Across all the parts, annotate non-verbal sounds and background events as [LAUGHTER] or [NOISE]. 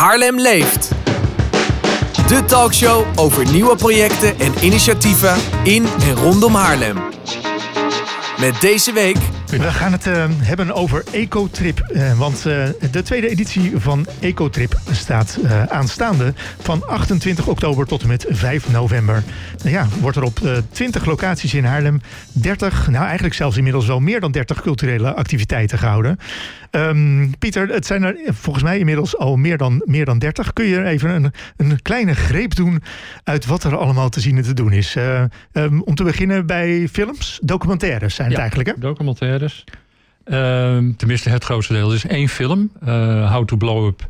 Haarlem leeft. De talkshow over nieuwe projecten en initiatieven in en rondom Haarlem. Met deze week we gaan het uh, hebben over Ecotrip. Uh, want uh, de tweede editie van Ecotrip staat aanstaande van 28 oktober tot en met 5 november. Nou ja, wordt er op 20 locaties in Haarlem 30, nou eigenlijk zelfs inmiddels wel meer dan 30 culturele activiteiten gehouden. Um, Pieter, het zijn er volgens mij inmiddels al meer dan, meer dan 30. Kun je even een, een kleine greep doen uit wat er allemaal te zien en te doen is? Um, om te beginnen bij films, documentaires zijn het eigenlijk hè? documentaires Uh, tenminste, het grootste deel. is één film. Uh, How to Blow Up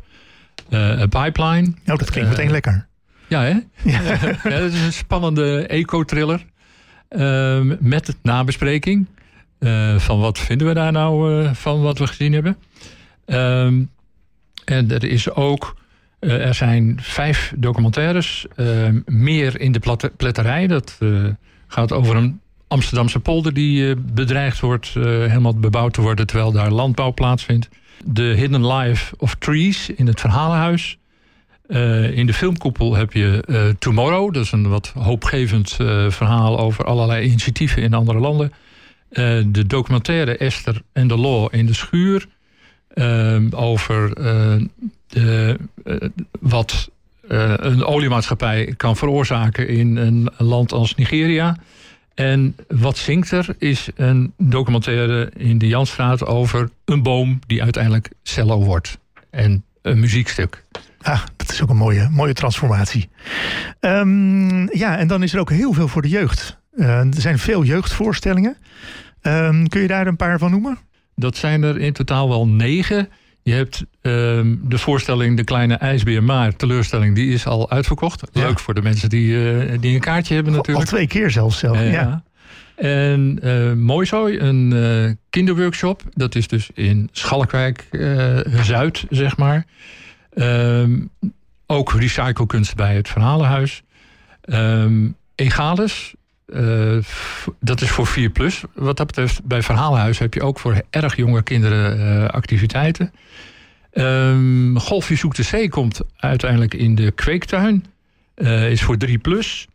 uh, a Pipeline. Nou, dat klinkt meteen lekker. Ja, hè? Ja. [LAUGHS] ja, dat is een spannende eco-thriller. Ehm, met nabespreking. van wat vinden we daar nou van wat we gezien hebben. Ehm, en er is ook... er zijn vijf documentaires. meer in de pletterij. Dat gaat over een Amsterdamse polder die uh, bedreigd wordt uh, helemaal bebouwd te worden terwijl daar landbouw plaatsvindt. De Hidden Life of Trees in het Verhalenhuis. Uh, in de filmkoepel heb je Tomorrow, dat is een wat hoopgevend verhaal over allerlei initiatieven in andere landen. de documentaire Esther en de Law in de schuur. over de, wat een oliemaatschappij kan veroorzaken in een land als Nigeria. En wat zingt er is een documentaire in de Janstraat over een boom die uiteindelijk cello wordt. En een muziekstuk. Ah, dat is ook een mooie, mooie transformatie. Um, ja, en dan is er ook heel veel voor de jeugd. Uh, er zijn veel jeugdvoorstellingen. Um, kun je daar een paar van noemen? Dat zijn er in totaal wel negen. Je hebt um, de voorstelling De Kleine IJsbeer, maar teleurstelling, die is al uitverkocht. Leuk voor de mensen die, uh, die een kaartje hebben natuurlijk. Al twee keer zelfs zelf, ja. En uh, Mooi zo, een uh, kinderworkshop. Dat is dus in Schalkwijk Zuid, zeg maar. Um, ook recyclekunst bij het Verhalenhuis. Um, Egales, dat is voor 4 plus. Wat dat betreft, bij Verhalenhuis heb je ook voor erg jonge kinderen activiteiten. Um, Golfje Zoekt de Zee komt uiteindelijk in de kweektuin. is voor 3 plus.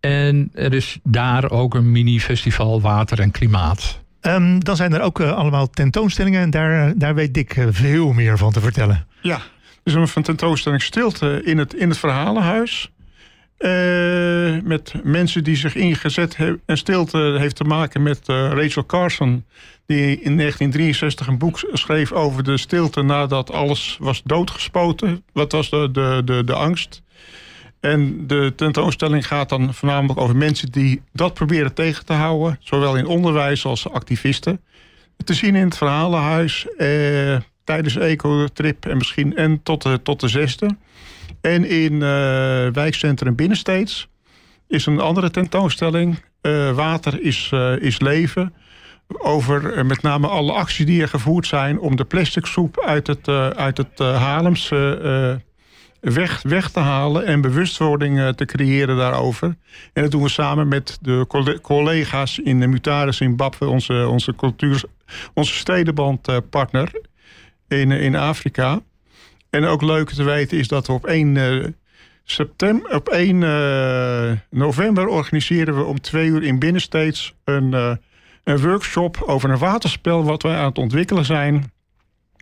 En er is daar ook een mini-festival Water en Klimaat. Um, dan zijn er ook uh, allemaal tentoonstellingen en daar, daar weet Dick veel meer van te vertellen. Ja, dus een tentoonstelling Stilte in het, in het Verhalenhuis. Uh, met mensen die zich ingezet hebben. En Stilte heeft te maken met Rachel Carson, die in 1963 een boek schreef over de stilte nadat alles was doodgespoten. Wat was de, de, de, de angst? En de tentoonstelling gaat dan voornamelijk over mensen die dat proberen tegen te houden. Zowel in onderwijs als activisten. Te zien in het verhalenhuis eh, tijdens Ecotrip en misschien en tot de, tot de zesde. En in uh, wijkcentrum Binnensteeds is een andere tentoonstelling. Uh, water is, uh, is leven. Over met name alle acties die er gevoerd zijn om de plastic soep uit het, uit het Haarlemse weg, weg te halen en bewustwording eh, te creëren daarover. En dat doen we samen met de collega's in de Mutares Zimbabwe, onze, onze, cultuur, onze stedenbandpartner in, in Afrika. En ook leuk te weten is dat we op 1 uh, september, op 1 uh, november organiseren we om twee uur in Binnensteeds een, uh, een workshop over een waterspel wat wij aan het ontwikkelen zijn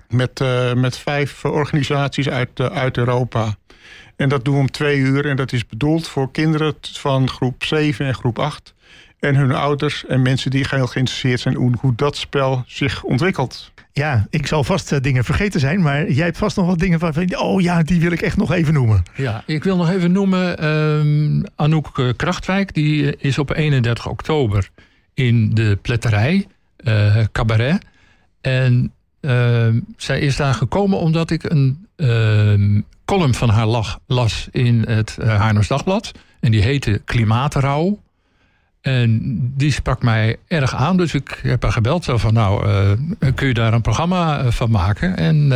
met, met vijf organisaties uit, uit Europa. En dat doen we om twee uur. En dat is bedoeld voor kinderen van groep 7 en groep 8. En hun ouders en mensen die heel geïnteresseerd zijn in hoe dat spel zich ontwikkelt. Ja, ik zal vast uh, dingen vergeten zijn, maar jij hebt vast nog wat dingen van. Oh ja, die wil ik echt nog even noemen. Ja, ik wil nog even noemen um, Anouk Krachtwijk. Die is op 31 oktober in de pletterij, uh, cabaret. En uh, zij is daar gekomen omdat ik een uh, column van haar lag, las in het uh, Haarlems Dagblad. En die heette Klimaatrouw. En die sprak mij erg aan. Dus ik heb haar gebeld. Zo van, nou, uh, kun je daar een programma uh, van maken? En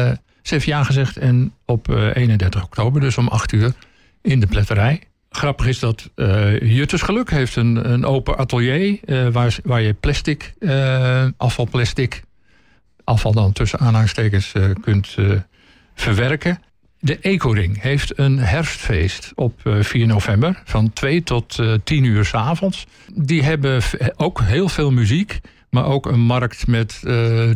ze heeft ja gezegd. En op 31 oktober, dus om 8 uur, in de pletterij. Grappig is dat Jutters Geluk heeft een, een open atelier... waar, waar je plastic, afvalplastic afval dan tussen aanhalingstekens uh, kunt verwerken. De Ecoring heeft een herfstfeest op 4 november van 2 tot 10 uur s avonds. Die hebben ook heel veel muziek, maar ook een markt met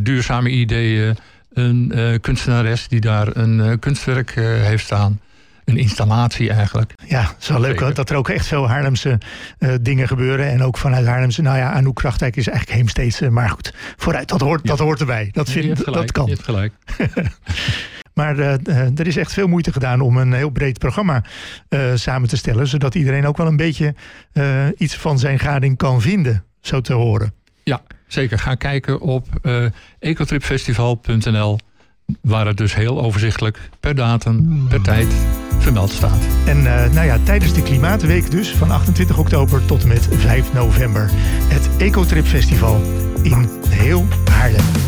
duurzame ideeën. Een kunstenares die daar een kunstwerk heeft staan een installatie eigenlijk. Ja, het is wel leuk dat er ook echt veel Haarlemse uh, dingen gebeuren. En ook vanuit Haarlemse, nou ja, Anouk Krachtijk is eigenlijk Heemsteedse. Maar goed, vooruit, dat hoort, dat hoort erbij. Dat, vind, dat kan. Je hebt gelijk. [LAUGHS] Maar uh, er is echt veel moeite gedaan om een heel breed programma uh, samen te stellen. Zodat iedereen ook wel een beetje iets van zijn gading kan vinden, zo te horen. Ja, zeker. Ga kijken op ecotripfestival.nl. Waar het dus heel overzichtelijk per datum, per tijd vermeld staat. En uh, nou ja, tijdens de Klimaatweek dus van 28 oktober tot en met 5 november. Het Ecotrip Festival in heel Haarlem.